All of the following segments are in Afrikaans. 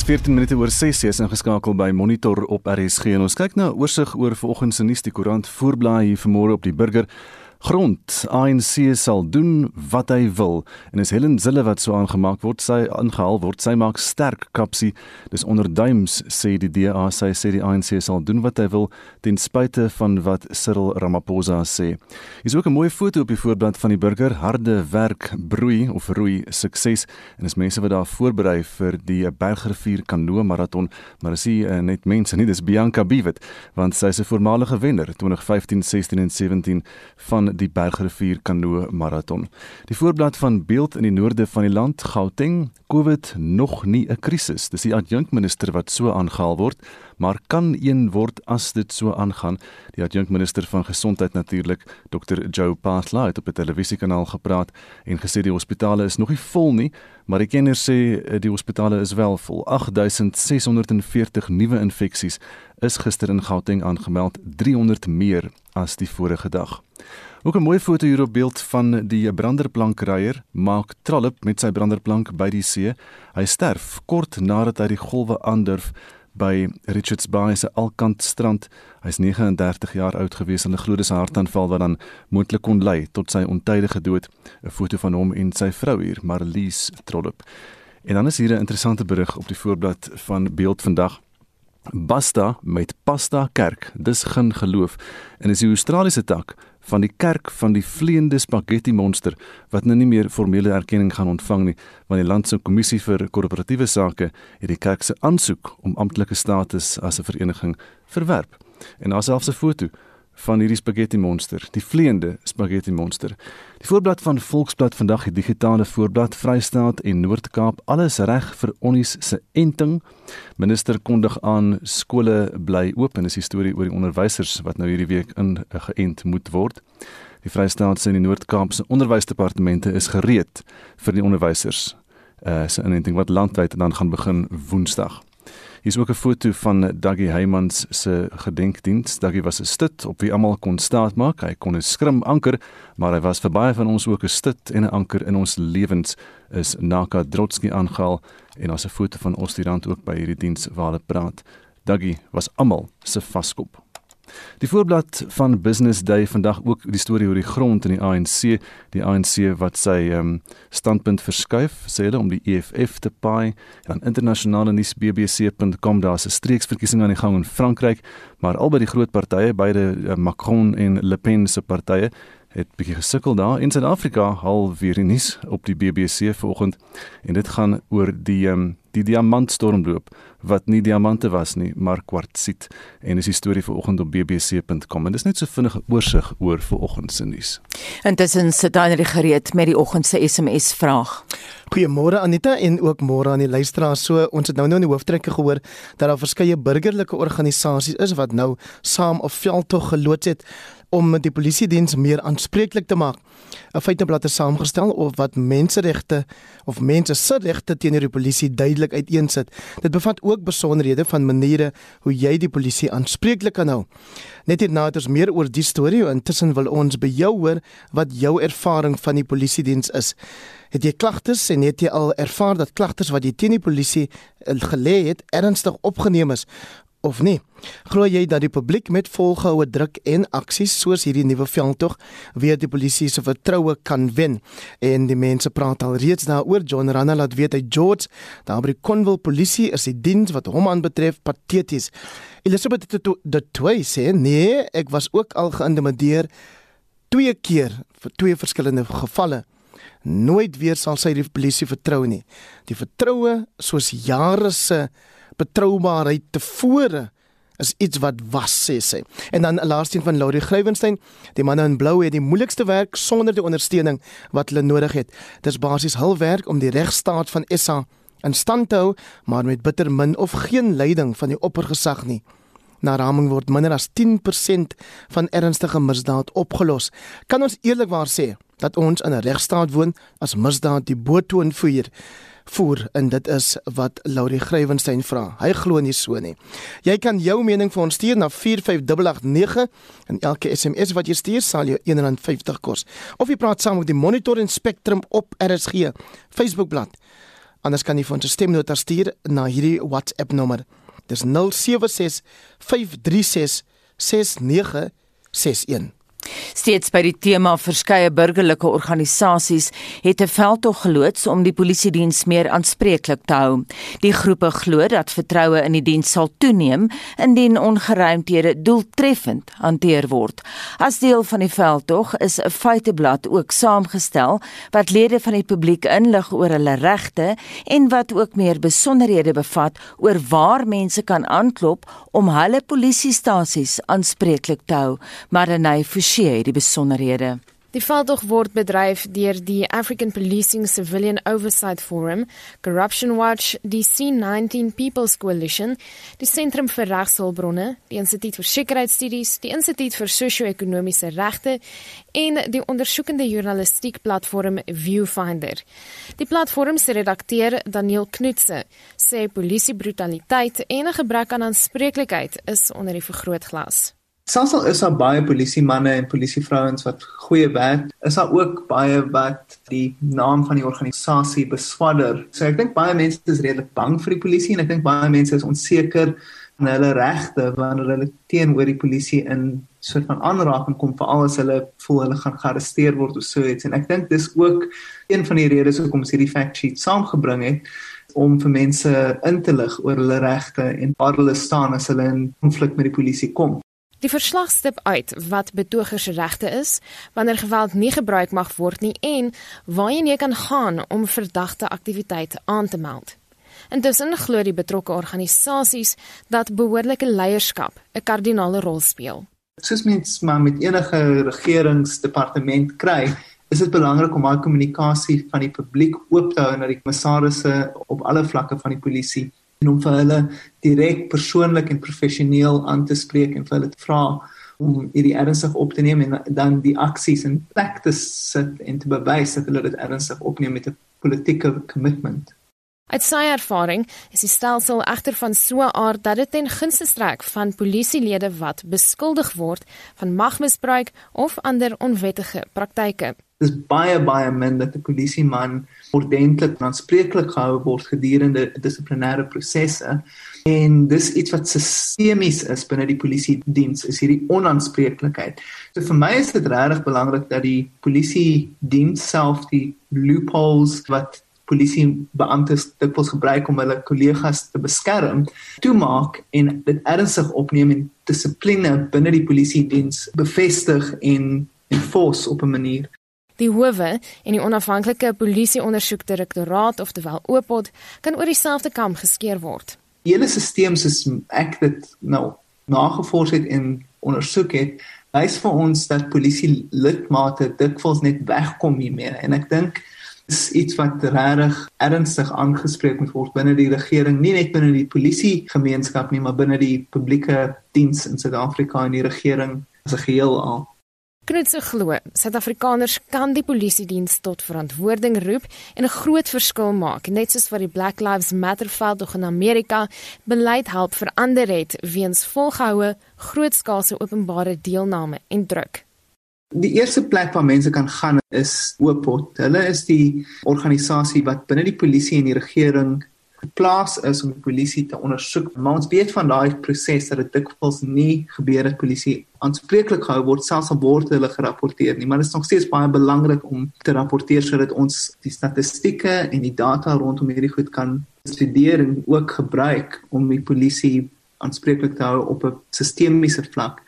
Dis 14 minute oor 6 is ingeskakel by Monitor op RSG en ons kyk na 'n oorsig oor vanoggend se nuus die koerant voorblaai hier vanmôre op die burger grond. ANC sal doen wat hy wil en is Helen Zille wat so aangemaak word, sy aangehaal word, sy maak sterk kapsie. Dis onder duims sê die DA, sy sê die ANC sal doen wat hy wil ten spyte van wat Cyril Ramaphosa sê. Hier's ook 'n mooi foto op die voorblad van die burger, harde werk broei of roei sukses en is mense wat daar voorberei vir die Bergrivier kanoe maraton, maar is nie uh, net mense nie, dis Bianca Biwet want sy is 'n voormalige wenner 2015, 16 en 17 van die Bergrivier Kanoe Marathon. Die voorblad van beeld in die noorde van die land, Gauteng, COVID nog nie 'n krisis. Dis die adjunkminister wat so aangehaal word, maar kan een word as dit so aangaan. Die adjunkminister van gesondheid natuurlik, Dr. Joe Pasla het op 'n televisiekanaal gepraat en gesê die hospitale is nog nie vol nie, maar die kenners sê eh, die hospitale is wel vol. 8640 nuwe infeksies is gister in Gauteng aangemeld, 300 meer as die vorige dag. Ook 'n mooi foto hier op beeld van die branderplankryer maak Trollop met sy branderplank by die see. Hy sterf kort nadat hy die golwe aandurf by Richards Bay se Alkant strand. Hy's 39 jaar oud gewees en 'n glo dis 'n hartaanval wat dan moontlik kon lei tot sy ontydige dood. 'n Foto van hom en sy vrou hier, Marlies Trollop. En dan is hier 'n interessante berig op die voorblad van Beeld vandag. Basta met Pasta Kerk. Dis geen geloof en is die Australiese tak van die kerk van die vleiende spaghetti monster wat nou nie meer formele erkenning gaan ontvang nie want die land se kommissie vir korporatiewe sake het die kerk se aansoek om amptelike status as 'n vereniging verwerp. En daar selfs 'n foto van hierdie spaghetti monster, die vleiende spaghetti monster. Die voorblad van Volksblad vandag, die digitale voorblad Vrystaat en Noord-Kaap, alles reg vir onnies se enting. Minister kondig aan skole bly oop en is die storie oor die onderwysers wat nou hierdie week in geënt moet word. Die Vrystaat se en die Noord-Kaap se onderwysdepartemente is gereed vir die onderwysers uh, se inenting wat landwyd dan gaan begin Woensdag. Hier is ook 'n foto van Daggy Heymans se gedenkdiens. Daggy was 'n stut op wie almal kon staatmaak. Hy kon 'n skrim anker, maar hy was vir baie van ons ook 'n stut en 'n anker in ons lewens. Is Naka Drotsky aangehaal en ons 'n foto van Ostirand ook by hierdie diens waar hulle praat. Daggy was almal se vaskop. Die voorblad van Business Day vandag ook die storie oor die grond in die ANC, die ANC wat sy um, standpunt verskuif, sê hulle om die EFF te paai. Dan internasionale nuus bbc.com daar's 'n streeksverkiesing aan die gang in Frankryk, maar albei die groot partye, beide uh, Macron en Le Pen se partye het bietjie gesukkel daar. In Suid-Afrika hal weer die nuus op die BBC vanoggend. En dit gaan oor die um, die diamantstormloop wat nie diamante was nie, maar kwartsiet en dis die storie vanoggend op bbc.com en dis net so vinnige oorsig oor vanoggend se nuus. Intussen sit net gereed met die oggend se SMS vraag. Goeiemôre Anita en ook môre aan die luisteraars. So ons het nou nou in die hooftrekke gehoor dat daar verskeie burgerlike organisasies is wat nou saam op veldtog geloods het om die polisie diens meer aanspreeklik te maak. 'n Feiteblad het saamgestel of wat menseregte of mense se regte teenoor die polisie duidelik uiteensit. Dit bevat ook besonderhede van maniere hoe jy die polisie aanspreeklik kan hou. Net hierna het ons meer oor die storie en intussen wil ons by jou hoor wat jou ervaring van die polisie diens is. Het jy klagtes en het jy al ervaar dat klagtes wat jy teen die polisie gelê het ernstig opgeneem is of nie? Glo jy dat die publiek met volgehoue druk en aksies soos hierdie nuwe veldtog weer die polisie se vertroue kan wen? En die mense praat al reeds daaroor. John Rana laat weet hy George, daar by Conwell polisie is die diens wat hom aanbetref pateties. Elizabeth de Toey sê nee, ek was ook al geïntimideer twee keer vir twee verskillende gevalle. Nooit weer sal sy die polisie vertrou nie. Die vertroue soos jare se betroubaarheid tevore is iets wat was sê sy. En dan 'n laaste een van Laurie Grywenstein, die manne in blou het die moeilikste werk sonder die ondersteuning wat hulle nodig het. Dis basies hul werk om die regstaat van SA in stand te hou, maar met bitter min of geen leiding van die oppergesag nie. Na raming word minder as 10% van ernstige misdaad opgelos. Kan ons eerlikwaar sê dat ons in 'n regstaat woon as misdaad die boetoon voer? Voer en dit is wat Laurie Grywenstein vra. Hy glo nie so nie. Jy kan jou mening vir ons stuur na 45889 en elke SMS wat jy stuur sal jou R1.50 kos. Of jy praat saam met die Monitor en Spectrum op RSG Facebookblad. Anders kan jy vir ons 'n stemnota stuur na hierdie WhatsApp nommer. Dis 076 536 6961. Steeds by die tema verskeie burgerlike organisasies het 'n veldtog geloods om die polisie diens meer aanspreeklik te hou. Die groepe glo dat vertroue in die diens sal toeneem indien ongeruimthede doeltreffend hanteer word. As deel van die veldtog is 'n feiteblad ook saamgestel wat lede van die publiek inlig oor hulle regte en wat ook meer besonderhede bevat oor waar mense kan aanklop om hulle polisiestasies aanspreeklik te hou. Marenay Forsie die besonderhede. Die veldtog word bedryf deur die African Policing Civilian Oversight Forum, Corruption Watch, die C19 People's Coalition, die Sentrum vir Regshulpbronne, die Instituut vir Sekuriteitsstudies, die Instituut vir Sosio-ekonomiese Regte en die ondersoekende journalistiek platform Viewfinder. Die platform se redakteur Daniel Knutse sê polisie brutaliteit en 'n gebrek aan aanspreeklikheid is onder die vergrootglas. Selfs al is daar baie polisiemanne en polisievrouens wat goeie werk, is daar ook baie wat die naam van die organisasie beswadder. So ek dink baie mense is redelik bang vir die polisie en ek dink baie mense is onseker in hulle regte wanneer hulle teenoor die polisie in soort van aanraking kom veral as hulle voel hulle gaan gearresteer word of so iets en ek dink dis ook een van die redes hoekom ons hierdie fact sheet saamgebring het om vir mense in te lig oor hulle regte en waar hulle staan as hulle in konflik met die polisie kom. Die verslag stip uit wat betogers se regte is, wanneer geweld nie gebruik mag word nie en waarheen jy kan gaan om verdagte aktiwiteite aan te meld. Intussen glo die betrokke organisasies dat behoorlike leierskap 'n kardinale rol speel. Soos mens maar met enige regeringsdepartement kry, is dit belangrik om daai kommunikasie van die publiek oop te hou na die kommissarisse op alle vlakke van die polisie en om vir hulle direk persoonlik en professioneel aan te spreek en vir hulle te vra om hierdie ernstig op te neem en dan die aksies in plek te sit en te bewys dat hulle dit ernstig opneem met 'n politieke kommitment. Uit sy ervaring is die stelsel egter van so 'n aard dat dit ten gunste strek van polisielede wat beskuldig word van magmisbruik of ander onwettige praktyke. Dis baie baie min dat 'n polisieman ordentlik aanspreeklik gehou word gedurende dissiplinêre prosesse en dis iets wat sistemies is binne die polisie diens is hierdie onaanspreeklikheid. So vir my is dit regtig belangrik dat die polisie diens self die loopholes wat polisie beamptes dikwels gebruik om hulle kollegas te beskerm, toemaak en dit ernstig opneem en dissipline binne die polisie diens bevestig en enforce op 'n manier Die howe en die onafhanklike polisieondersoekdirektoraat oftewel OPOD kan oor dieselfde kam geskeer word. Die hele stelsel is ek dit nou nagevors het en ondersoek het, wys vir ons dat polisie lidmate dikwels net wegkom hiermee en ek dink is iets wat regtig ernstig aangespreek moet word binne die regering, nie net binne die polisie gemeenskap nie, maar binne die publieke diens in Suid-Afrika en die regering as 'n geheel al. Knutse glo, Suid-Afrikaners kan die polisie diens tot verantwoording roep en 'n groot verskil maak, net soos wat die Black Lives Matter veldtog in Amerika beleid help verander het weens volgehoue grootskaalse openbare deelname en druk. Die eerste plek waar mense kan gaan is Oopot. Hulle is die organisasie wat binne die polisie en die regering geplaas is om die polisie te ondersoek. Maar ons weet van daai proses dat dit dikwels nie gebeur dat polisie aanspreeklik gehou word selfs al word hulle gerapporteer nie, maar dit is nog steeds baie belangrik om te rapporteer sodat ons die statistieke en die data rondom hierdie goed kan studeer en ook gebruik om die polisie aanspreeklik te hou op 'n sistemiese vlak.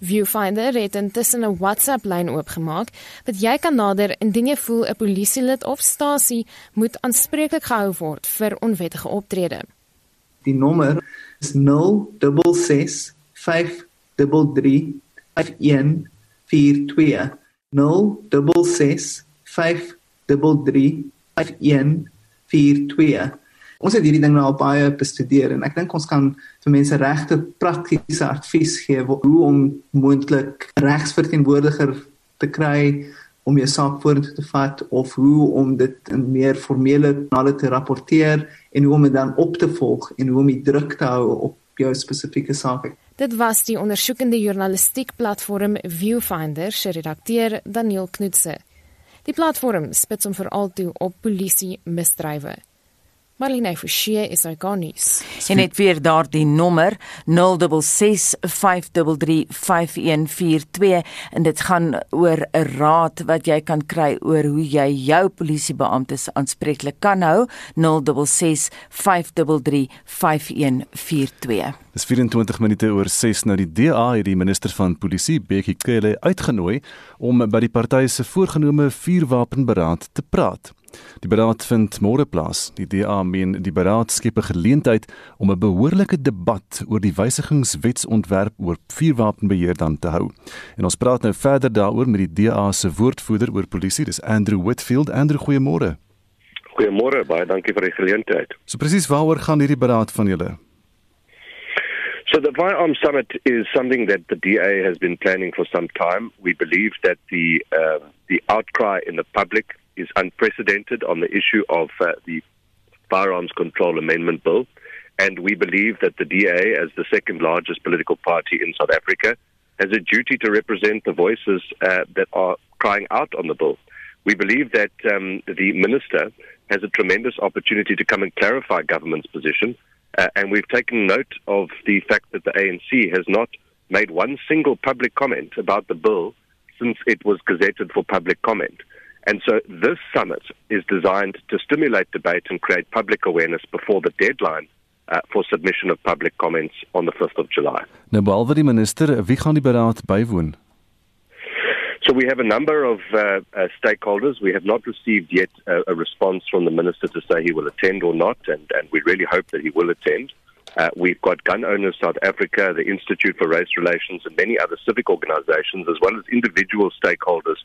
Viewfinder het intussen 'n WhatsApp-lyn oopgemaak wat jy kan nader indien jy voel 'n polisielid of stasie moet aanspreeklik gehou word vir onwettige optrede. Die nommer is 066 533 5142 066 533 5142 Ons het hierdie ding nou al baie bestudeer en ek dink ons kan vir mense regte praktiese advies gee hoe om moontlik regsverteenwoordiger te kry om jou saak vorentoe te vat of hoe om dit in meer formele kanale te rapporteer en hoe om dit dan op te volg en hoe om die druk te hou op jou spesifieke saak. Dit was die ondersoekende journalistiek platform Viewfinder se redakteur Daniel Knutse. Die platform spits hom veral toe op polisie misdrywe. Marlene Forsie is hy gonies. En net weer daardie nommer 0665335142 en dit gaan oor 'n raad wat jy kan kry oor hoe jy jou polisiebeamptes aanspreeklik kan hou 0665335142. Dis 24 minute oor 6 nou die DA het die minister van polisie Bekkie Cele uitgenooi om by die party se voorgenome vuurwapenberaad te praat. Die beraad vind môre plaas. Die DA meen die beraad skep 'n geleentheid om 'n behoorlike debat oor die wysigingswetsontwerp oor vuurwapenbeheer dan te hou. En ons praat nou verder daaroor met die DA se woordvoerder oor polisie, dis Andrew Whitfield. Andrew, goeiemôre. Goeiemôre, baie dankie vir die geleentheid. So presies waaroor gaan hierdie beraad van julle? So the Firearms Summit is something that the DA has been planning for some time. We believe that the uh, the outcry in the public is unprecedented on the issue of uh, the Firearms Control Amendment Bill. And we believe that the DA, as the second largest political party in South Africa, has a duty to represent the voices uh, that are crying out on the bill. We believe that um, the minister has a tremendous opportunity to come and clarify government's position. Uh, and we've taken note of the fact that the ANC has not made one single public comment about the bill since it was gazetted for public comment. And so this summit is designed to stimulate debate and create public awareness before the deadline uh, for submission of public comments on the 5th of July. Nou behalwe die minister, wie gaan die beraad bywoon? So we have a number of uh, uh, stakeholders. We have not received yet a, a, response from the minister to say he will attend or not, and, and we really hope that he will attend. Uh, we've got Gun Owners South Africa, the Institute for Race Relations, and many other civic organizations, as well as individual stakeholders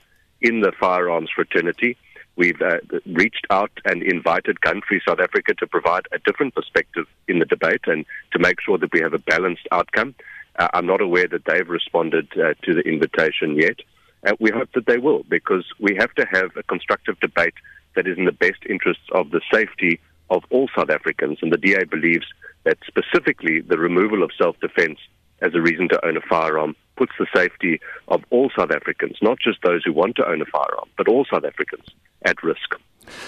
in the firearms fraternity. We've uh, reached out and invited Country South Africa to provide a different perspective in the debate and to make sure that we have a balanced outcome. Uh, I'm not aware that they've responded uh, to the invitation yet. Uh, we hope that they will because we have to have a constructive debate that is in the best interests of the safety of all South Africans. And the DA believes that specifically the removal of self defense as a reason to own a firearm puts the safety of all South Africans, not just those who want to own a firearm, but all South Africans at risk.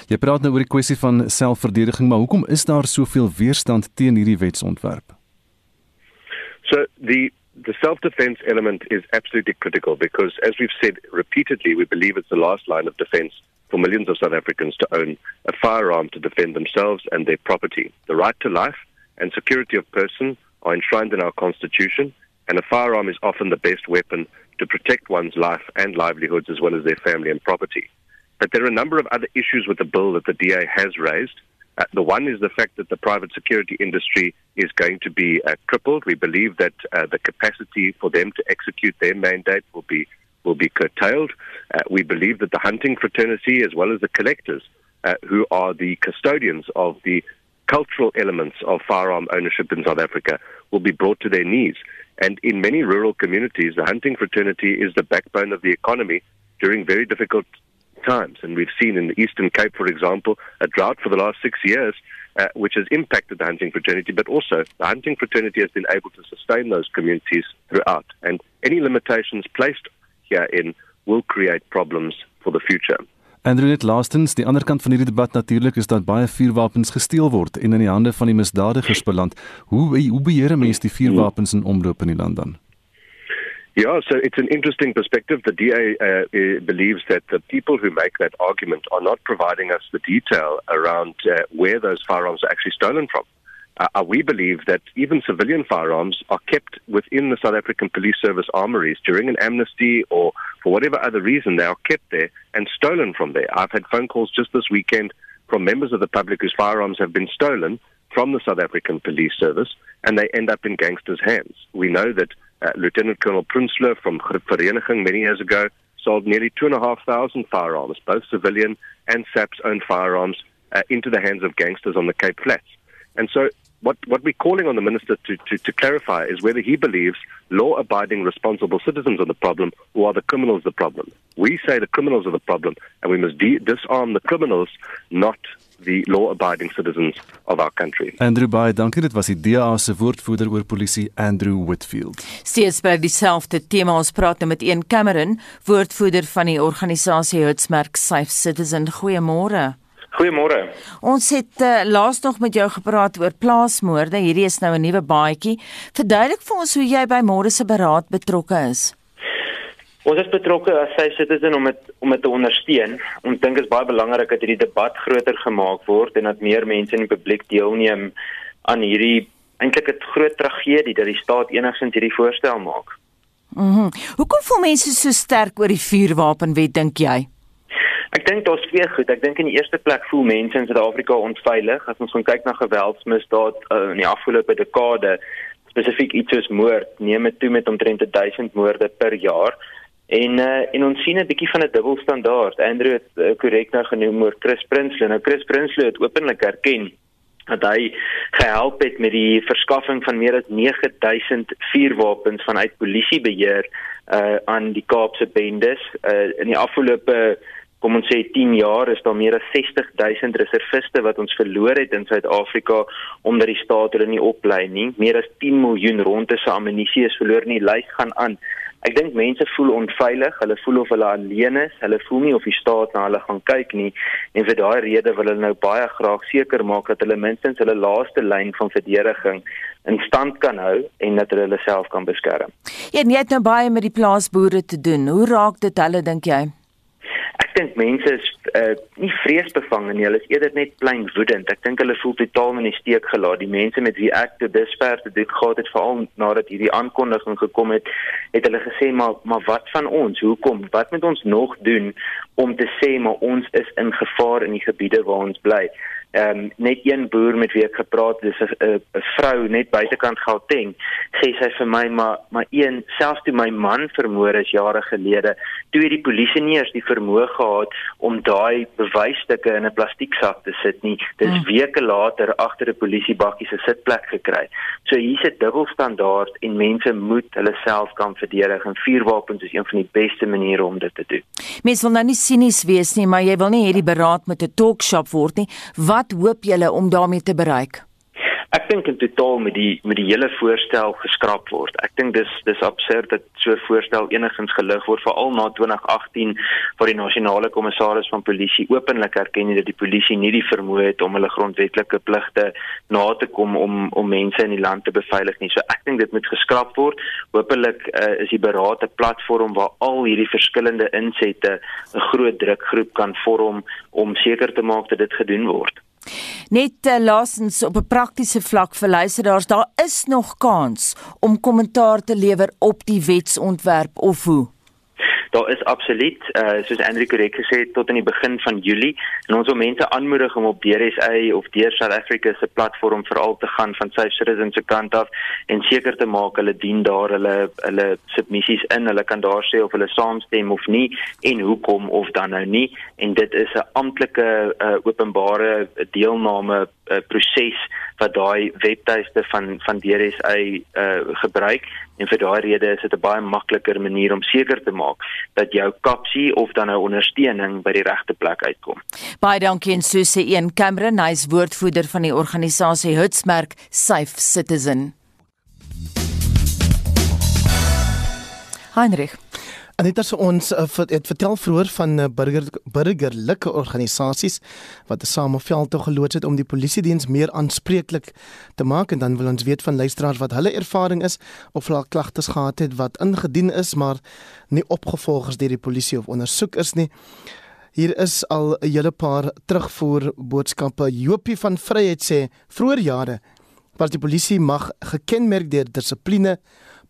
Jy praat nou oor die kwessie van selfverdediging, maar hoekom is daar soveel weerstand teen hierdie wetsontwerp? So the the self-defense element is absolutely critical because as we've said repeatedly, we believe it's the last line of defense for millions of South Africans to own a firearm to defend themselves and their property. The right to life and security of person are enshrined in our constitution and a firearm is often the best weapon to protect one's life and livelihoods as well as their family and property. But there are a number of other issues with the bill that the DA has raised. Uh, the one is the fact that the private security industry is going to be uh, crippled. We believe that uh, the capacity for them to execute their mandate will be will be curtailed. Uh, we believe that the hunting fraternity, as well as the collectors, uh, who are the custodians of the cultural elements of firearm ownership in South Africa, will be brought to their knees. And in many rural communities, the hunting fraternity is the backbone of the economy during very difficult times. And we've seen in the Eastern Cape, for example, a drought for the last six years, uh, which has impacted the hunting fraternity, but also the hunting fraternity has been able to sustain those communities throughout. And any limitations placed herein will create problems for the future. Andrew net laastens, die ander kant van hierdie debat natuurlik is dat baie vuurwapens gesteel word en in die hande van die misdadigers beland. Hoe hoe beheer mense die vuurwapens in omloop in die land dan? Yeah, so it's an interesting perspective. The DA uh, believes that the people who make that argument are not providing us the detail around uh, where those firearms are actually stolen from. Uh, uh, we believe that even civilian firearms are kept within the South African Police Service armories during an amnesty or for whatever other reason, they are kept there and stolen from there. I've had phone calls just this weekend from members of the public whose firearms have been stolen from the South African Police Service and they end up in gangsters' hands. We know that uh, Lieutenant Colonel Prinsloo from Vereniging many years ago sold nearly 2,500 firearms, both civilian and SAP's owned firearms, uh, into the hands of gangsters on the Cape Flats. And so what, what we're calling on the minister to, to, to clarify is whether he believes law abiding, responsible citizens are the problem or are the criminals the problem. We say the criminals are the problem, and we must de- disarm the criminals, not the law abiding citizens of our country. Andrew Bey, dankie. Dit was die DA se woordvoerder oor polisie, Andrew Whitfield. Steeds by dieselfde tema ons praat nou met een Cameron, woordvoerder van die organisasie Hutsmerk Safe Citizen. Goeiemôre. Goeiemôre. Ons het uh, laas nog met jou gepraat oor plaasmoorde. Hierdie is nou 'n nuwe baadjie. Verduidelik vir ons hoe jy by môre se beraad betrokke is. Ons is betrokke as sy citizen om dit om dit te ondersteun. Ons dink dit is baie belangrik dat hierdie debat groter gemaak word en dat meer mense in die publiek deelneem aan hierdie eintlik 'n groot tragedie dat die staat enigsins hierdie voorstel maak. Mhm. Mm Hoekom voel mense so sterk oor die vuurwapenwet dink jy? Ek dink daar's twee goed. Ek dink in die eerste plek voel mense in Suid-Afrika onveilig as ons gaan kyk na geweldsmisdaad uh, in die afgelope dekade, spesifiek iets soos moord, neem dit toe met omtrent 1000 moorde per jaar. En uh, en ons sien 'n bietjie van 'n dubbelstandaard. Andrew het uh, korrek nou genoem oor Chris Prinsloo. Nou Chris Prinsloo het openlik erken dat hy gehelp het met die verskaffing van meer as 9000 vuurwapens vanuit polisiebeheer uh aan die Kaapse bendes uh in die afgelope kom ons sê 10 jaar is daar meer as 60000 reserviste wat ons verloor het in Suid-Afrika omdat die staat hulle nie oplei nie meer as 10 miljoen ronde se ammunisie is verloor nie lys gaan aan Ek dink mense voel onveilig, hulle voel of hulle alleen is, hulle voel nie of die staat na hulle gaan kyk nie en vir daai rede wil hulle nou baie graag seker maak dat hulle minstens hulle laaste lyn van verdediging in stand kan hou en dat hulle hulle self kan beskerm. Ja, jy het nou baie met die plaasboere te doen. Hoe raak dit hulle dink jy? Ek dink mense is uh, nie vreesbevange nie, hulle is eerder net plain woedend. Ek dink hulle voel totaal in die steek gelaat. Die mense met wie ek te dusver te doen gehad het, veral nadat hierdie aankondiging gekom het, het hulle gesê maar maar wat van ons? Hoekom? Wat moet ons nog doen om te sê maar ons is in gevaar in die gebiede waar ons bly? Ehm um, net een boer met wie ek gepraat het, dis 'n 'n vrou net buitekant Gauteng, sê sy vir my maar maar een selfs toe my man vermoor is jare gelede, toe het die polisie nie eers die vermoë gehad om daai bewysstukke in 'n plastieksak te sit nie. Dis hmm. weke later agter 'n polisiebakkie se sitplek gekry. So hier's 'n dubbelstandaard en mense moet hulle self kan verdedig en vuurwapens is een van die beste maniere om dit te doen. Mense wil nou nie sinies wees nie, maar jy wil nie hê die beraad met 'n talkshop word nie. Wat wat hoop julle om daarmee te bereik? Ek dink in totaal met die met die hele voorstel geskraap word. Ek dink dis dis absurd dat so 'n voorstel enigins gelig word veral na 2018 waar die nasionale kommissaris van polisie openlik erken dat die polisie nie die vermoë het om hulle grondwetlike pligte na te kom om om mense in die land te beveilig nie. So ek dink dit moet geskraap word. Hoopelik uh, is die beraad 'n platform waar al hierdie verskillende insette 'n groot drukgroep kan vorm om seker te maak dat dit gedoen word. Net uh, laasens op 'n praktiese vlak vir luisteraars, daar is nog kans om kommentaar te lewer op die wetsontwerp of hoe? Daar is absoluut uh, soos Andrew korrek gesê het tot in die begin van Julie. En ons wil mense aanmoedig om op DRSA of Deur South Africa se platform veral te gaan van Safe Citizens se kant af en seker te maak hulle dien daar hulle hulle submissies in. Hulle kan daar sê of hulle saamstem of nie en hoekom of dan nou nie. En dit is 'n amptelike uh, openbare deelname uh, proses wat daai webtuiste van van DRSA uh, gebruik en vir daai rede is dit 'n baie makliker manier om seker te maak dat jou kapsie of dan nou ondersteuning by die regte plek uitkom. Baie dankie en Susie een Cameron, hy's woordvoerder van die organisasie Hutsmerk Safe Citizen. Heinrich Anita se ons uh, het vertel vroeër van uh, burger burgerlike organisasies wat 'n sameveld toe geloods het om die polisie diens meer aanspreeklik te maak en dan wil ons weet van luisteraars wat hulle ervaring is of hulle klagtes gehad het wat ingedien is maar nie opgevolg is deur die polisie of ondersoek is nie. Hier is al 'n hele paar terugvoer boodskappe. Jopie van Vryheid sê vroeër jare was die polisie mag gekenmerk deur dissipline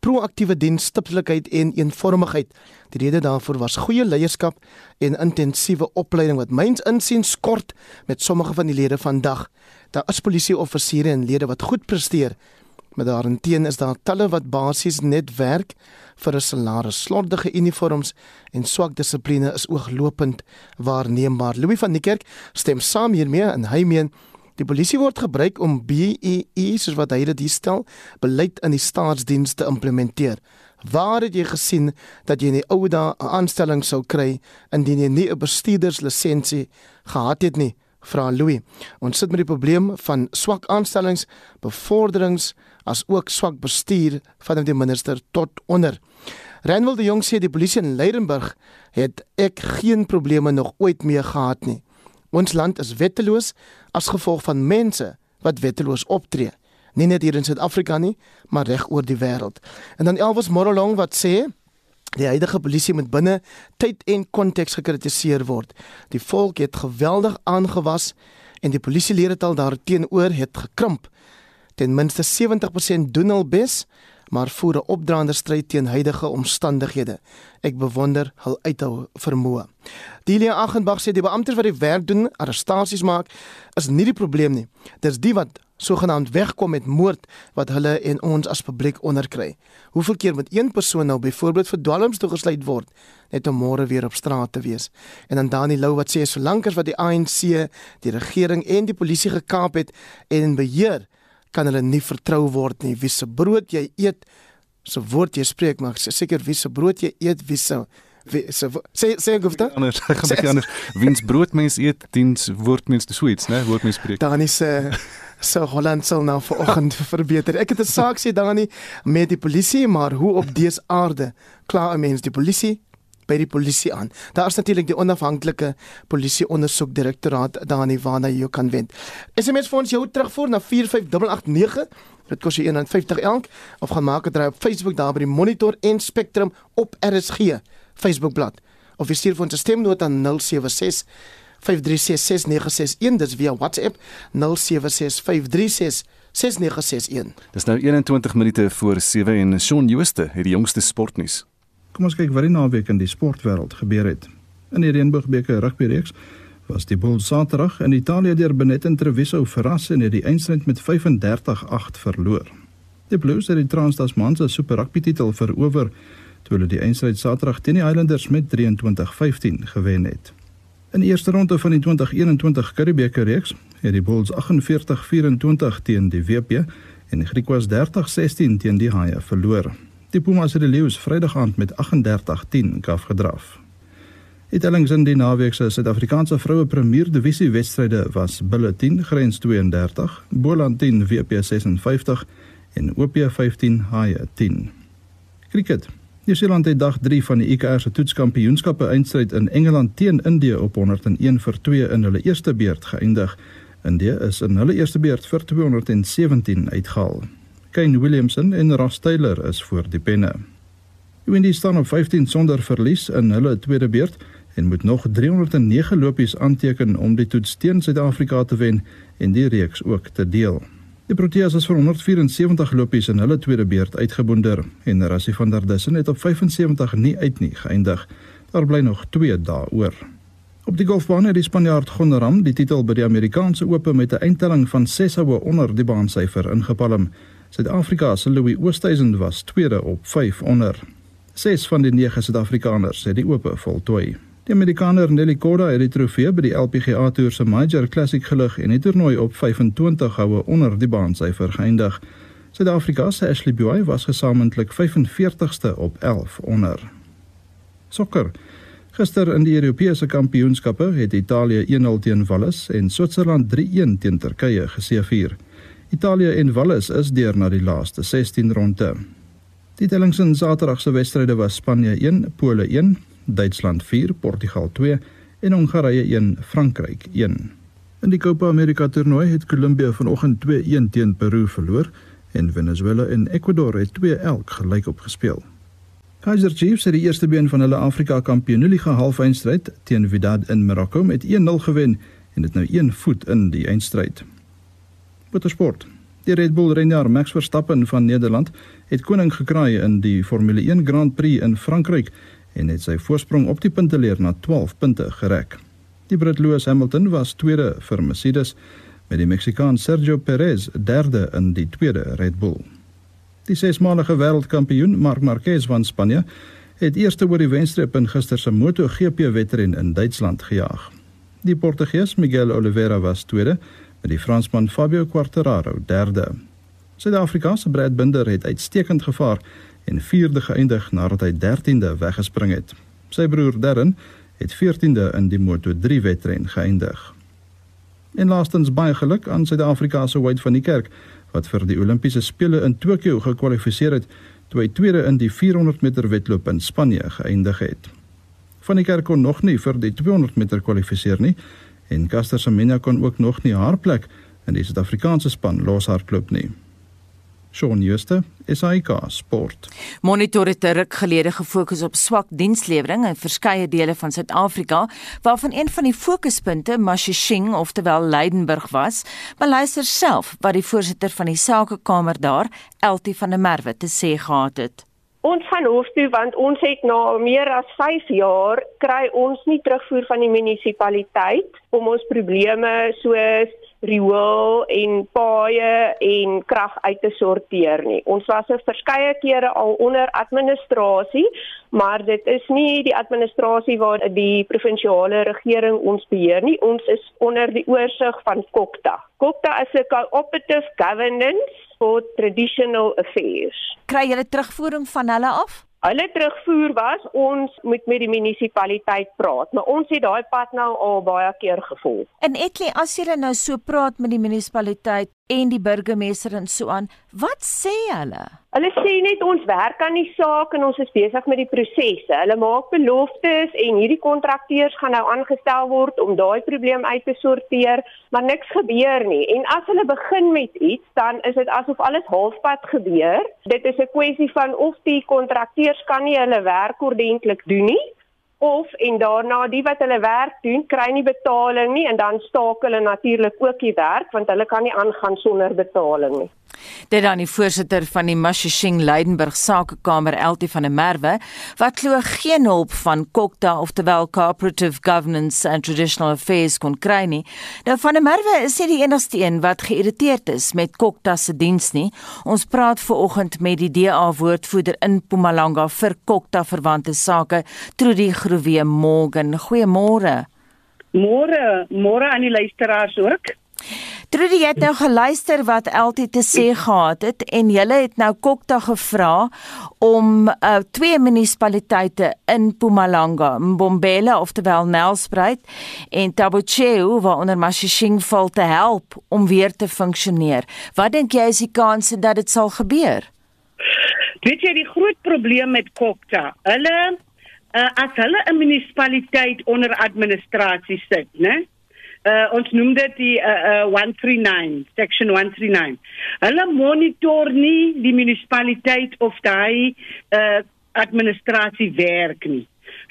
proaktiewe dienstiptelikheid en eenvormigheid. Die rede daarvoor was goeie leierskap en intensiewe opleiding wat myns insiens kort met sommige van die lede vandag. Daar is polisieoffisiere en lede wat goed presteer, maar daarenteen is daar talle wat basies net werk vir 'n salaris. Slordige uniforms en swak dissipline is ooglopend waarneembaar. Louis van die Kerk stem saam hiermee en hy meen Die polisie word gebruik om BEE soos wat hy dit hier stel, beleid in die staatsdienste implementeer. Waar het jy gesien dat jy in die ou dae 'n aanstelling sou kry indien jy nie 'n bestuurderslisensie gehad het nie? Vra Louis. Ons sit met die probleem van swak aanstellings, bevorderings as ook swak bestuur van die minister tot onder. Renwald de Jong sê die polisie in Leidenburg het ek geen probleme nog ooit mee gehad nie Ons land is wetteloos as gevolg van mense wat wetteloos optree. Nie net hier in Suid-Afrika nie, maar reg oor die wêreld. En dan Elvis Morolong wat sê Die huidige polisie moet binne tyd en konteks gekritiseer word. Die volk het geweldig aangewas en die polisielede tal daarteenoor het gekrimp. Ten minste 70% doen al bes, maar voer 'n opdraande stryd teen huidige omstandighede. Ek bewonder hul uithou vermoë. Delia Achenbach sê die beamptes wat die werk doen, arrestasies maak, is nie die probleem nie. Dis die wat sogenaamd wegkom met moord wat hulle en ons as publiek onderkry. Hoeveel keer moet een persoon nou byvoorbeeld vir dwalms toegesluit word net om môre weer op straat te wees? En dan Dani Lou wat sê solank as wat die ANC, die regering en die polisie gekaap het en beheer kan hulle nie vertrou word nie. Wie se brood jy eet, so woord jy spreek, maar seker wie se brood jy eet, wie se sê sê sê gofta anders ek gaan bietjie anders. Wiens brood mens eet diens woord mens te sweets né woord mens spreek. Dan is uh, so Holland sal nou vanoggend verbeter. Ek het 'n saak sê Dani met die polisie maar hoe op dese aarde klaar 'n mens die polisie by die polisie aan. Daar is natuurlik die onafhanklike polisie ondersoekdirektoraat daarin waarna jy kan wend. SMS vir ons jou terugvoer na 45889. Dit kos jy 1.50 elk of gaan maak 'n draai op Facebook daar by die Monitor en Spectrum op RSG Facebookblad of jy stuur vir ons 'n stemnota aan 076 5366961 dis via WhatsApp 076536 6961. Dis nou 21 minute voor 7 en Shaun Jooste het die jongste sportnuus. Kom ons kyk wat die naweek in die sportwêreld gebeur het. In die Reënboogbeker rugbyreeks was die Bulls Saterdag in Italië deur Benetton Treviso verras en het die eindstryd met 35-8 verloor. Die Blues het die Trans-Tasman se Super Rugby titel verower toe hulle die eindstryd Saterdag teen die Highlanders met 23-15 gewen het. In die eerste ronde van die 2021 Curriebeeker reeks het die Bulls 48-24 teen die WP en die Griquas 30-16 teen die Haie verloor. Die Pumas het die Leeu's Vrydag aand met 38-10 afgedraf. Die tellings in die naweek se Suid-Afrikaanse vroue Premier Divisie wedstryde was Bulle 10 grens 32, Boland 10 WP 56 en OP 15 Haie 10. Kriket. Nieu-Seeland het dag 3 van die ICC se toetskampioenskappe eindstryd in Engeland teen Indië op 101 vir 2 in hulle eerste beurt geëindig. Indië is in hulle eerste beurt vir 217 uitgehaal. Kane Williamson en Ross Taylor is voor die penne. Windies staan op 15 sonder verlies in hulle tweede beurt en moet nog 309 lopies aanteken om die toets teen Suid-Afrika te wen en die reeks ook te deel. Die Proteas is vir 174 lopies in hulle tweede beurt uitgebonder en Rassie van der Dussen het op 75 nie uit nie geëindig. Daar bly nog 2 dae oor. Op die golfbaan het die Spanjaard Gonram die titel by die Amerikaanse Ope met 'n eindtelling van 6 houe onder die baansyfer ingepalm. Suid-Afrika se Louis Oosthuizen was tweede op 5 onder. Ses van die 9 Suid-Afrikaners het die ope voltooi. Die Amerikaner Nelly Korda het die trofee by die LPGA Tour se Major Classic gelig en die toernooi op 25 houe onder die baansyfer geëindig. Suid-Afrika se Ashley Buy was gesamentlik 45ste op 11 onder. Sokker. Gister in die Europese Kampioenskappe het Italië 1-0 teen Wallis en Switserland 3-1 teen Turkye geseëvier. Italië en Wallis is deur na die laaste 16 ronde. Die tellings in Saterdag se wedstryde was Spanje 1, Pole 1, Duitsland 4, Portugal 2 en Hongarye 1, Frankryk 1. In die Copa America toernooi het Kolumbie vanoggend 2-1 teen Peru verloor en Venezuela en Ecuador het 2-1 gelyk opgespeel. Kaizer Chiefs het die eerste been van hulle Afrika Kampioenligga halfeindstryd teen Wydad in Marokko met 1-0 gewen en dit nou 1 voet in die eindstryd. Motorsport. Die Red Bull renner Max Verstappen van Nederland het koning gekraai in die Formule 1 Grand Prix in Frankryk en het sy voorsprong op die punteleer na 12 punte gereg. Die Brit Lewis Hamilton was tweede vir Mercedes met die Meksikaan Sergio Perez derde in die tweede Red Bull. Die sesmalige wêreldkampioen Marc Marquez van Spanje het eerste oor die wenstreep in gister se MotoGP wedren in Duitsland gejaag. Die Portugees Miguel Oliveira was tweede met die Fransman Fabio Quartararo derde. Suid-Afrika se Brad Binder het uitstekend gevaar en vierde geëindig nadat hy 13de weggespring het. Sy broer Darren het 14de in die Moto3 wedren geëindig. En laastens baie geluk aan Suid-Afrika se Wade van die Kerk wat vir die Olimpiese spele in Tokio gekwalifiseer het toe hy tweede in die 400 meter wedloop in Spanje geëindig het. Van die Kerk kon nog nie vir die 200 meter kwalifiseer nie En Caster Semenya kon ook nog nie haar plek in die Suid-Afrikaanse span loshardloop nie. Shaun Schuster, SAK Sport. Monitor het ruk gelede gefokus op swak dienslewering in verskeie dele van Suid-Afrika, waarvan een van die fokuspunte Mashishing, oftewel Leidenburg was. Maar luister self wat die voorsitter van die Sakekamer daar, Eltie van der Merwe, te sê gehad het. Ons gaan hof toe want ons het na meer as 5 jaar kry ons nie terugvoer van die munisipaliteit om ons probleme soos riool en paaie en krag uit te sorteer nie. Ons was se verskeie kere al onder administrasie, maar dit is nie die administrasie waar die provinsiale regering ons beheer nie. Ons is onder die oorsig van Kokta. Kokta is 'n cooperative governance for traditional affairs. Kry julle terugvoering van hulle af? Hulle terugvoer was ons moet met die munisipaliteit praat, maar ons het daai pad nou al baie keer gevolg. En Etli, as jy nou so praat met die munisipaliteit en die burgemeester en so aan, wat sê hulle? Hulle sê net ons werk aan die saak en ons is besig met die prosesse. Hulle maak beloftes en hierdie kontrakteurs gaan nou aangestel word om daai probleem uit te sorteer, maar niks gebeur nie. En as hulle begin met iets, dan is dit asof alles halfpad gebeur. Dit is 'n kwessie van of die kontrakteurs kan nie hulle werk ordentlik doen nie of en daarna die wat hulle werk doen kry nie betaling nie en dan staak hulle natuurlik ook die werk want hulle kan nie aangaan sonder betaling nie. Dit dan die voorsitter van die Mashishing Leidenburg Sakekamer Eltie van der Merwe wat glo geen hulp van Kokta oftewel Cooperative Governance and Traditional Affairs kon kry nie. Nou van der Merwe is nie die enigste een wat geïrriteerd is met Kokta se diens nie. Ons praat ver oggend met die DA woordvoerder in Mpumalanga vir Kokta verwante sake, Trudy Groewe Morgan. Goeiemôre. Môre, môre aan die luisteraars ook. Trudy het nou geluister wat Eltie te sê gehad het en julle het nou Kokta gevra om uh, twee munisipaliteite in Mpumalanga, Mbombela oftewel Nelspruit en Tabocheu waaronder Mashishing val te help om weer te funksioneer. Wat dink jy is die kanse dat dit sal gebeur? Weet jy die groot probleem met Kokta? Hulle uh, as hulle 'n munisipaliteit onder administrasie sit, né? Uh, ons noem dit die uh, uh, 139 section 139 hulle monitor nie die munisipaliteit of daai uh, administrasie werk nie.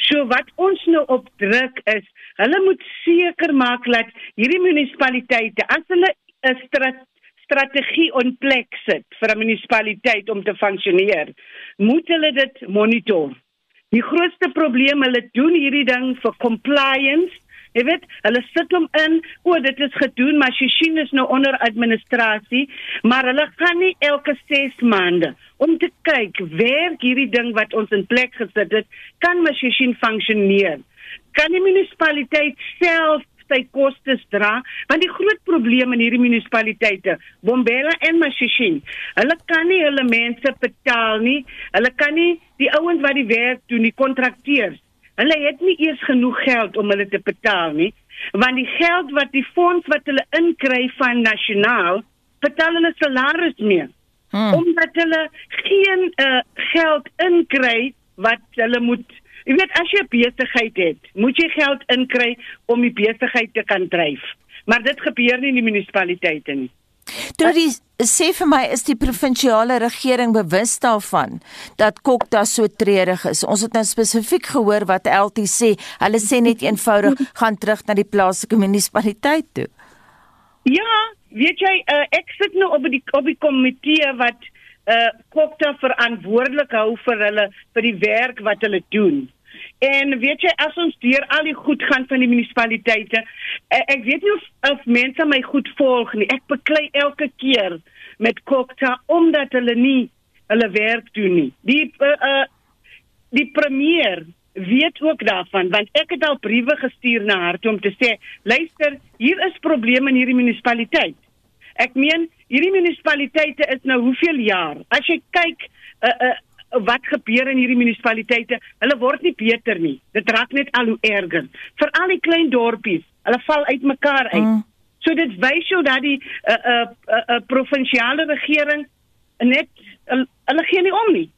So wat ons nou opdruk is hulle moet seker maak dat hierdie munisipaliteite as hulle 'n strat strategie in plek sit vir 'n munisipaliteit om te funksioneer moet hulle dit monitor. Die grootste probleem hulle doen hierdie ding vir compliance Jy weet, hulle sit hom in, o, dit is gedoen, maar Shishin is nou onder administrasie, maar hulle gaan nie elke 6 maande om te kyk werk hierdie ding wat ons in plek gesit het, kan Shishin funksioneer. Kan die munisipaliteit self sy kostes dra? Want die groot probleem in hierdie munisipaliteite Bombela en Mashishin hulle kan nie hulle mense betaal nie. Hulle kan nie die ouens wat die werk doen die kontrakteurs Hulle het nie eers genoeg geld om hulle te betaal nie, want die geld wat die fonds wat hulle inkry van nasionaal, betaal hulle salaris meer. Hmm. Omdat hulle geen uh, geld inkry wat hulle moet Jy weet as jy 'n besigheid het, moet jy geld inkry om die besigheid te kan dryf. Maar dit gebeur nie in die munisipaliteite nie. Trudy, sê vir my is die provinsiale regering bewus daarvan dat Kokta so treurig is. Ons het nou spesifiek gehoor wat LT sê. Hulle sê net eenvoudig gaan terug na die plaaslike munisipaliteit toe. Ja, weet jy, uh, ek sit nou op die op die komitee wat uh Kokta verantwoordelik hou vir hulle vir die werk wat hulle doen. En weet jy as ons deur al die goed gaan van die munisipaliteite, ek, ek weet nie of, of mense my goed volg nie. Ek beklei elke keer met Kokta omdat hulle nie hulle werk doen nie. Die uh, uh die premier weet ook daarvan want ek het al briewe gestuur na haar om te sê, luister, hier is probleme in hierdie munisipaliteit. Ek meen, hierdie munisipaliteite is nou hoeveel jaar? As jy kyk uh uh wat gebeur in hierdie munisipaliteite, hulle word nie beter nie. Dit raak net al hoe erger. Veral die klein dorpies, hulle val uitmekaar uit. Mm. So dit wys jou dat die 'n uh, 'n uh, uh, uh, provinsiale regering net uh, hulle gee nie om nie.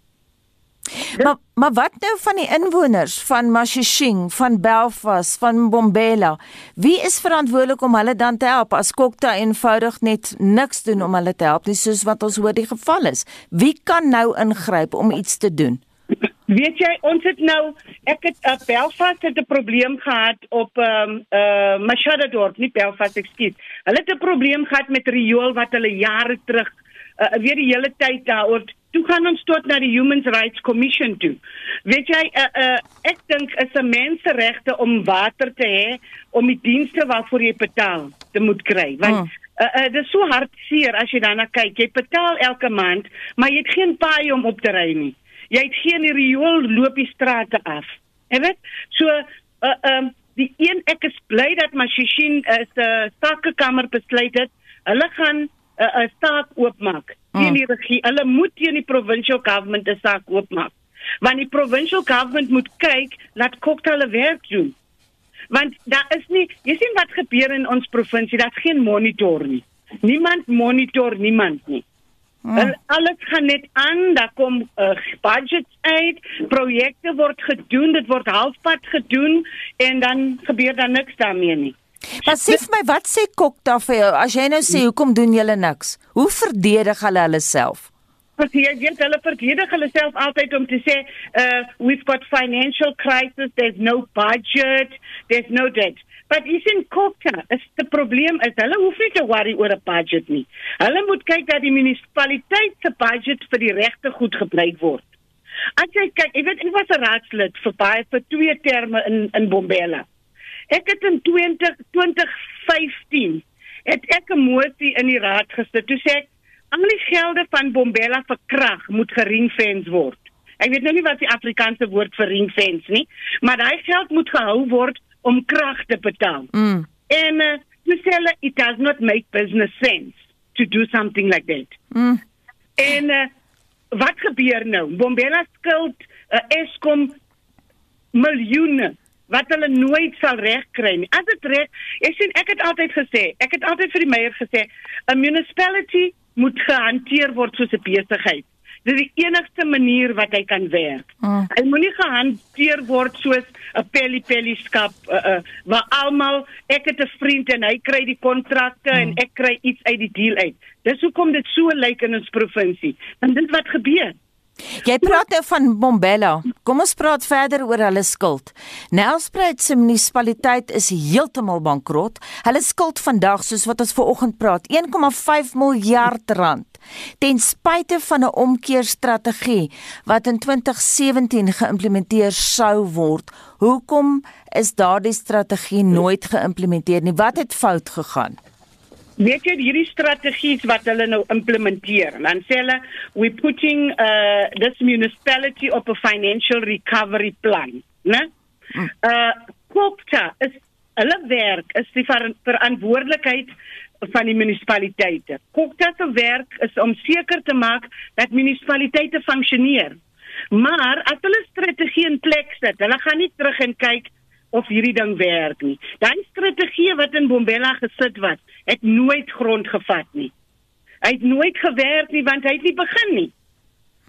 Maar maar wat nou van die inwoners van Mashishing, van Belfast, van Bombela? Wie is verantwoordelik om hulle dan te help as Kokta eenvoudig net niks doen om hulle te help nie soos wat ons hoor die geval is? Wie kan nou ingryp om iets te doen? Weet jy, ons het nou ek het uh, Belfast het 'n probleem gehad op ehm um, uh Machado dorp, nie Belfast, ekskuus. Hulle het 'n probleem gehad met riool wat hulle jare terug uh, weer die hele tyd daaroor toe gaan ons tot na die Human Rights Commission toe. Weet jy, uh, uh, ek dink is 'n menseregte om water te hê om die dienste waarvoor jy betaal te moet kry. Want oh. uh, uh, dit is so hartseer as jy daarna kyk. Jy betaal elke maand, maar jy het geen paai om op te ry nie. Jy het geen riool loop die strate af. Jy weet? So, uh, um, die een ek is bly dat Mashishin is 'n uh, sakekamer besluit het. Hulle gaan 'n uh, 'n saak oopmaak teen mm. die regie. Hulle moet teen die provincial government 'n saak oopmaak. Want die provincial government moet kyk dat Kokta hulle werk doen. Want daar is nie, jy sien wat gebeur in ons provinsie, daar's geen monitor nie. Niemand monitor niemand nie. Mm. En alles gaan net aan, daar kom uh, budgets uit, projekte word gedoen, dit word halfpad gedoen en dan gebeur daar niks daarmee nie. Maar sê vir my, wat sê Kokta vir jou as jy nou sê hoekom doen julle niks? Hoe verdedig hulle hulle self? Want jy weet hulle verdedig hulle self altyd om te sê, uh we've got financial crisis, there's no budget, there's no debt. But is in Kokta, is die probleem is hulle hoef nie te worry oor 'n budget nie. Hulle moet kyk dat die munisipaliteit se budget vir die regte goed gebruik word. As jy kyk, jy weet ek was 'n raadslid vir baie vir twee terme in in Bombela. Ek het in 20 2015 het ek 'n motie in die raad gesit. Toe sê ek al die gelde van Bombela vir krag moet geringfence word. Ek weet nou nie wat die Afrikaanse woord vir ringfence nie, maar daai geld moet gehou word om krag te betaal. Mm. En uh, toe sê hulle it does not make business sense to do something like that. Mm. En uh, wat gebeur nou? Bombela skuld uh, Eskom miljoene wat hulle nooit sal regkry nie. As dit reg, ek sien ek het altyd gesê, ek het altyd vir die meier gesê, 'n municipality moet gehanteer word soos 'n besigheid. Dit is die enigste manier wat hy kan werk. Mm. Hy moenie gehanteer word soos 'n pelly skap uh, uh, waar almal ek het 'n vriend en hy kry die kontrakte mm. en ek kry iets uit die deal uit. Dis hoekom dit so lyk in ons provinsie. Want dit wat gebeur. Jy praat nou van Bombela. Kom ons praat verder oor hulle skuld. Nelspruit se munisipaliteit is heeltemal bankrot. Hulle skuld vandag soos wat ons ver oggend praat, 1,5 miljard rand. Ten spyte van 'n omkeerstrategie wat in 2017 geïmplementeer sou word. Hoekom is daardie strategie nooit geïmplementeer nie? Wat het fout gegaan? Weet jy hierdie strategies wat hulle nou implementeer dan sê hulle we putting uh this municipality op 'n financial recovery plan né? Hmm. uh Kokta is hulle werk is die ver verantwoordelikheid van die munisipaliteite Kokta se werk is om seker te maak dat munisipaliteite funksioneer. Maar as hulle strategie in plek sit hulle gaan nie terug en kyk of hierdie ding werk nie. Daai strategie wat in Bombela gesit was, het nooit grond gevat nie. Hy het nooit gewerk nie want hy het nie begin nie.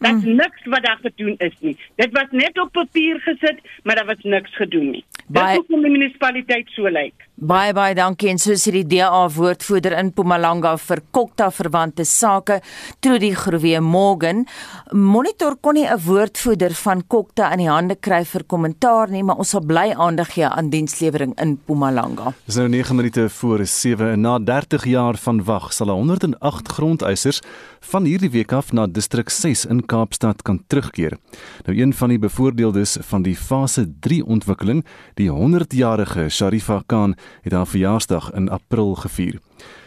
Dat mm. niks wat daar gedoen is nie. Dit was net op papier gesit, maar daar was niks gedoen nie. Baie, Dis hoekom die munisipaliteit so lyk. Baie baie dankie en soos die DA woordvoerder in Mpumalanga vir Kokta verwante sake, Trudy Groewe Morgan, monitor kon nie 'n woordvoerder van Kokta in die hande kry vir kommentaar nie, maar ons sal bly aandag gee aan dienslewering in Mpumalanga. Dis nou 9 minute voor 7 en na 30 jaar van wag sal 108 grondeisers van hierdie week af na distrik 6 in Kaapstad kan terugkeer. Nou een van die bevoordeeldes van die fase 3 ontwikkeling, die 100-jarige Sharifa Khan, het haar verjaarsdag in April gevier.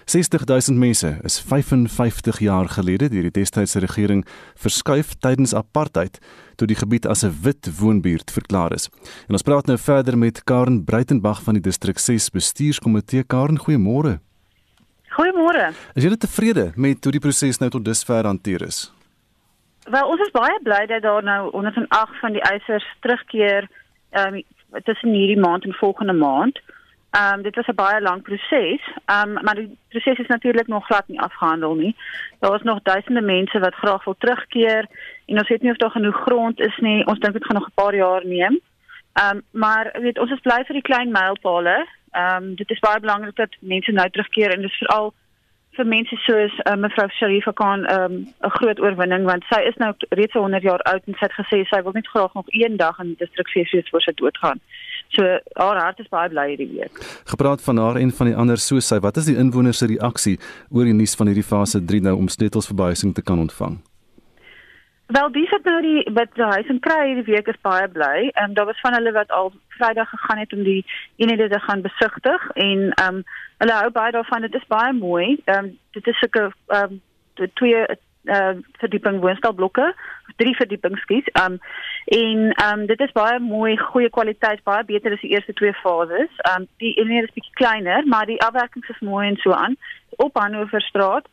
60000 mense is 55 jaar gelede deur die destydse regering verskuif tydens apartheid toe die gebied as 'n wit woonbuurt verklaar is. En ons praat nou verder met Karen Breitenberg van die distrik 6 bestuurskomitee. Karen, goeiemôre. Goeiemôre. Is jy tevrede met hoe die proses nou tot dusver hanteer is? Wel, ons is baie bly dat daar nou 108 van die eisers terugkeer ehm um, tussen hierdie maand en volgende maand. Ehm um, dit was 'n baie lang proses. Ehm um, maar die proses is natuurlik nog glad nie afgehandel nie. Daar is nog duisende mense wat graag wil terugkeer en ons weet nie of daar genoeg grond is nie. Ons dink dit gaan nog 'n paar jaar neem. Ehm um, maar weet ons is bly vir die klein mylpale. Ehm um, dit is baie belangrik dat mense nou terugkeer en dis veral vir mense soos uh, mevrou Sharifa Khan ehm, 'n um, groot oorwinning want sy is nou reeds 100 jaar oud en sy het gesê sy wil net graag nog een dag in die distrik fees voor sy doodgaan. So haar hart is baie bly hierdie week. Gepraat van haar en van die ander soos sy, wat is die inwoners se reaksie oor die nuus van hierdie fase 3 nou om sleutels verbuising te kan ontvang? Wel, dis het nou die wat die huis en kry hierdie week is baie bly. Ehm um, daar was van hulle wat al Vrydag gegaan het om die eenhede te gaan besigtig en ehm um, hulle hou baie daarvan. Dit is baie mooi. Ehm um, dit is sulke ehm um, twee uh verdieping woonstelblokke, drie verdiepings skies. Um en um dit is baie mooi, goeie kwaliteit, baie beter as die eerste twee fases. Um die eenheid is bietjie kleiner, maar die afwerking is mooi en so aan op Hannoverstraat.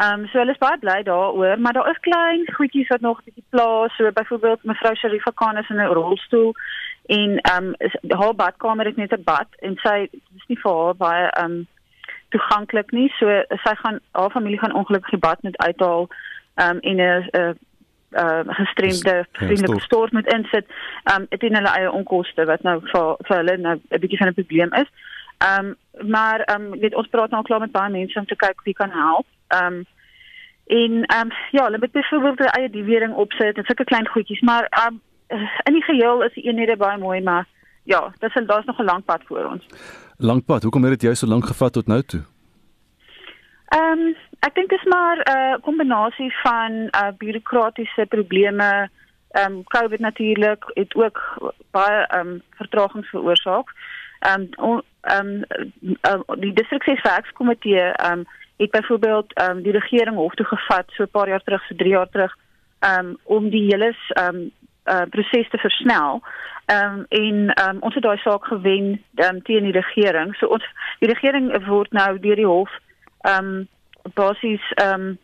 Um so hulle is baie bly daaroor, maar daar is klein goedjies wat nog bietjie pla, so byvoorbeeld mevrou Sharifa Khan is in 'n rolstoel en um is, haar badkamer is net 'n bad en sy dis nie vir haar baie um toeganklik nie. So sy gaan haar familie gaan ongelukkig die bad net uithaal um, en 'n uh, uh gestremde vriendelike stort moet insit um dit in hulle eie onkoste wat nou vir vir hulle nou 'n bietjie van 'n probleem is. Um maar um weet ons praat nou klaar met baie mense om te kyk wie kan help. Um en um ja, hulle moet byvoorbeeld hulle eie diewering opsit en sulke klein goedjies, maar um in die geheel is die eenhede baie mooi, maar ja, dis daar's nog 'n lang pad voor ons. Lang pad. Hoekom het dit jou so lank gevat tot nou toe? Ehm um, ek dink dit is maar 'n uh, kombinasie van uh, bureaukratiese probleme. Ehm um, COVID natuurlik het ook baie ehm um, vertragings veroorsaak. Ehm um, ehm um, uh, die distriksverwerkskomitee ehm um, het byvoorbeeld ehm um, die regering hof toe gevat so 'n paar jaar terug, so 3 jaar terug, ehm um, om die hele ehm um, uh, proses te versnel. Ehm um, en ehm um, ons het daai saak gewen um, teen die regering. So ons die regering word nou deur die hof ehm um, basies ehm um,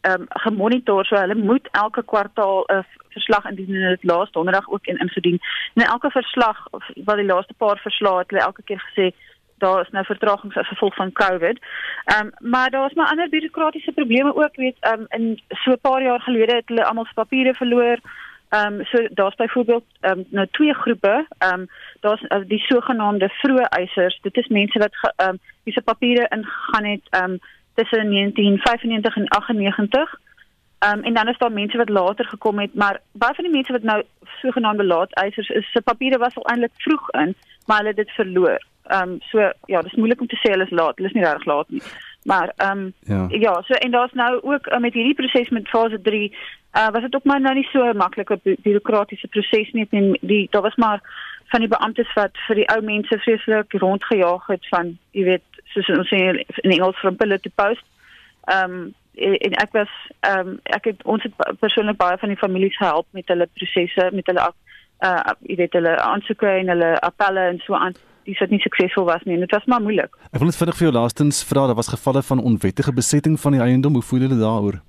ehm um, gemonitor so hulle moet elke kwartaal 'n verslag indien en dit laaste donderdag ook in ingedien. En elke verslag wat die laaste paar verslae het hulle elke keer gesê daar is nou vertragings as gevolg van COVID. Ehm um, maar daar is maar ander bureaukratiese probleme ook, weet ehm um, in so 'n paar jaar gelede het hulle almal se papiere verloor. Ehm um, so daar's byvoorbeeld ehm um, nou twee groepe. Ehm um, daar's uh, die sogenaamde vroeë eisers. Dit is mense wat ehm um, wie se papiere ingegaan het ehm um, tussen 1995 en 98. Ehm um, en dan is daar mense wat later gekom het, maar baie van die mense wat nou sogenaamde laat eisers is, se papiere was al eintlik vroeg in, maar hulle het dit verloor. Ehm um, so ja, dis moeilik om te sê hulle is laat. Hulle is nie reg laat nie. Maar ehm um, ja. ja, so en daar's nou ook uh, met hierdie proses met fase 3 uh, was dit ook maar nou nie so 'n maklike bureaukratiese proses nie en die daar was maar van die beamptes wat vir die ou mense vreeslik rondgejaag het van jy weet soos ons sê in Engels from pillar to post. Ehm um, en ek was ehm um, ek het ons het persoonlik baie van die families gehelp met hulle prosesse met hulle uh jy weet hulle aansoeke en hulle appelle en so aan dis wat nie suksesvol was nie en dit was maar moeilik. Ek wil net vinnig vir jou laastens vra, daar was gevalle van onwettige besetting van die eiendom. Hoe voel julle daaroor?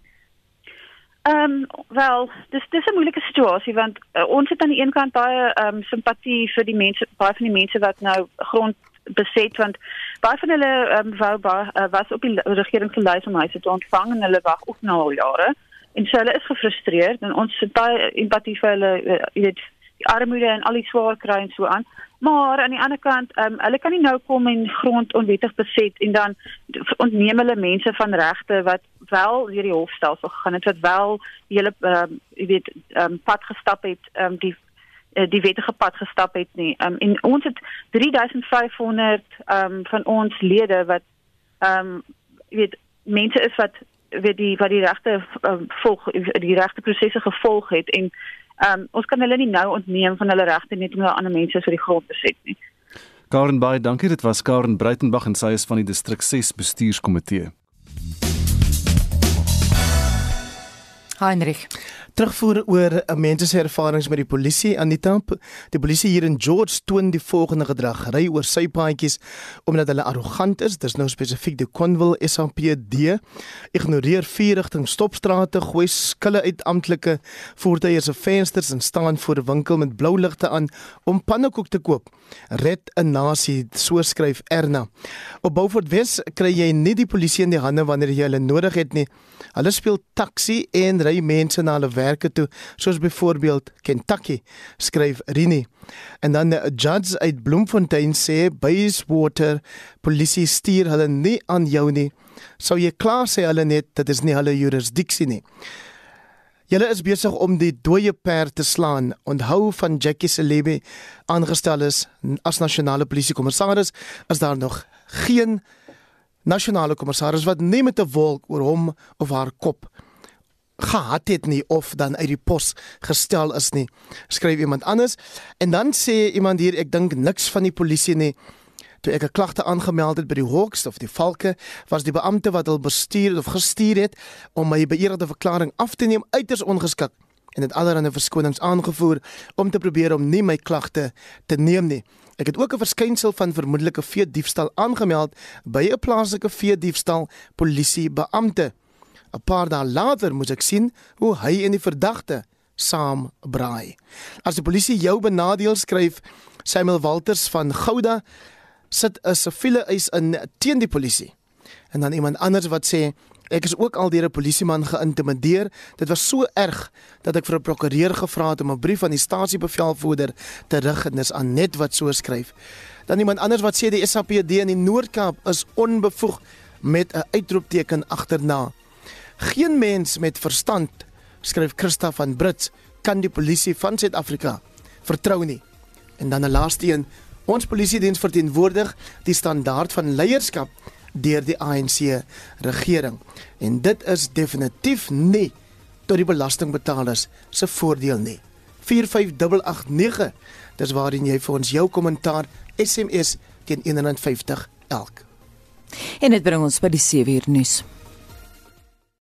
Ehm um, wel, dis dis 'n moeilike situasie want uh, ons het aan die een kant baie ehm um, simpatie vir die mense, baie van die mense wat nou grond beset want baie van hulle um, wou baie, uh, was op die regering se lys om huise te ontvang en hulle wag ook nou al jare. En so hulle is gefrustreerd en ons het baie empatie vir hulle uh, jy weet die armoede en al die swaar kry en so aan. Maar aan die ander kant um, hulle kan nie nou kom en grond onwettig beset en dan ontneem hulle mense van regte wat wel deur die hofstelsel gegaan het wat wel die hele um, jy weet um, pad gestap het um, die die wettige pad gestap het nie. Um, en ons het 3500 um, van ons lede wat ehm um, weet mense is wat weet die wat die regte um, volg die regte prosesse gevolg het en ehm um, ons kan hulle nie nou ontneem van hulle regte net omdat ander mense vir die grond beset nie. Karen Bey, dankie. Dit was Karen Breitenberg en sy is van die distrik 6 bestuurskomitee. Heinrich Terugvoer oor mense se ervarings met die polisie Anita. Die polisie hier in George toon die volgende gedrag: ry oor sy paadjies omdat hulle arrogant is. Dis nou spesifiek die Conville SAPD. Ignoreer vier rigting stopstrate, gooi skille uit amptelike voertuie se vensters en staan voor 'n winkel met blou ligte aan om pannekoek te koop. Red 'n nasie, so skryf Erna. Op Beaufort Wes kry jy nie die polisie in die hande wanneer jy hulle nodig het nie. Hulle speel taxi en ry mense na hulle werke toe, soos byvoorbeeld Kentucky, skryf Rini. En dan 'n judge uit Bloemfontein sê Bayswater polisie stuur hulle nie aan jou nie. Sou jy klaar sê hulle net dit is nie hulle jurisdiksie nie. Julle is besig om die dooie perd te slaan. Onthou van Jackie Celebi aangestel is as nasionale polisiekommissaris, is daar nog geen nasionale kommissaris wat nie met 'n wolk oor hom of haar kop gehad het nie of dan uit die pos gestel is nie. Skryf iemand anders en dan sê iemand hier ek dink niks van die polisie nie. Toe ek 'n klagte aangemeld het by die Hawks of die Valke, was die beampte wat hul bestuur of gestuur het om my beëerde verklaring af te neem uiters ongeskik en het allerlei verskonings aangevoer om te probeer om nie my klagte te neem nie. Ek het ook 'n verskynsel van vermoedelike vee diefstal aangemeld by 'n plaaslike vee diefstal polisie beampte. 'n Paar dae later moes ek sien hoe hy en die verdagte saam braai. As die polisie jou benadeel skryf Samuel Walters van Gouda sit 'n siviele eis in teen die polisie. En dan iemand anders wat sê ek is ook al deur 'n polisieman geïntimideer. Dit was so erg dat ek vir 'n prokureur gevra het om 'n brief aan die stasiebevelvoerder te rig en dis Anet wat so skryf. Dan iemand anders wat sê die SAPD in die Noord-Kaap is onbevoeg met 'n uitroepteken agterna. Geen mens met verstand, skryf Christa van Brits, kan die polisie van Suid-Afrika vertrou nie. En dan 'n laaste een Ons polisiediens verteenwoordig die standaard van leierskap deur die ANC regering en dit is definitief nie tot die belastingbetalers se voordeel nie. 45889 Dis waarin jy vir ons jou kommentaar SMS teen 150 elk. En dit bring ons by die 7 uur nuus.